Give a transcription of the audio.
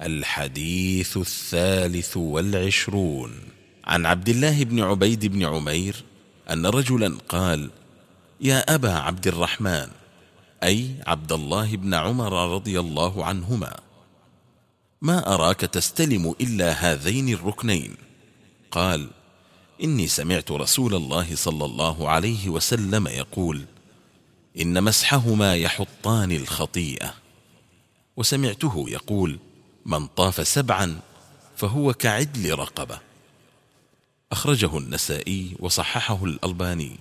الحديث الثالث والعشرون. عن عبد الله بن عبيد بن عمير أن رجلا قال يا أبا عبد الرحمن أي عبد الله بن عمر رضي الله عنهما ما أراك تستلم إلا هذين الركنين؟ قال إني سمعت رسول الله صلى الله عليه وسلم يقول إن مسحهما يحطان الخطيئة. وسمعته يقول من طاف سبعا فهو كعدل رقبة. أخرجه النسائي وصححه الألباني.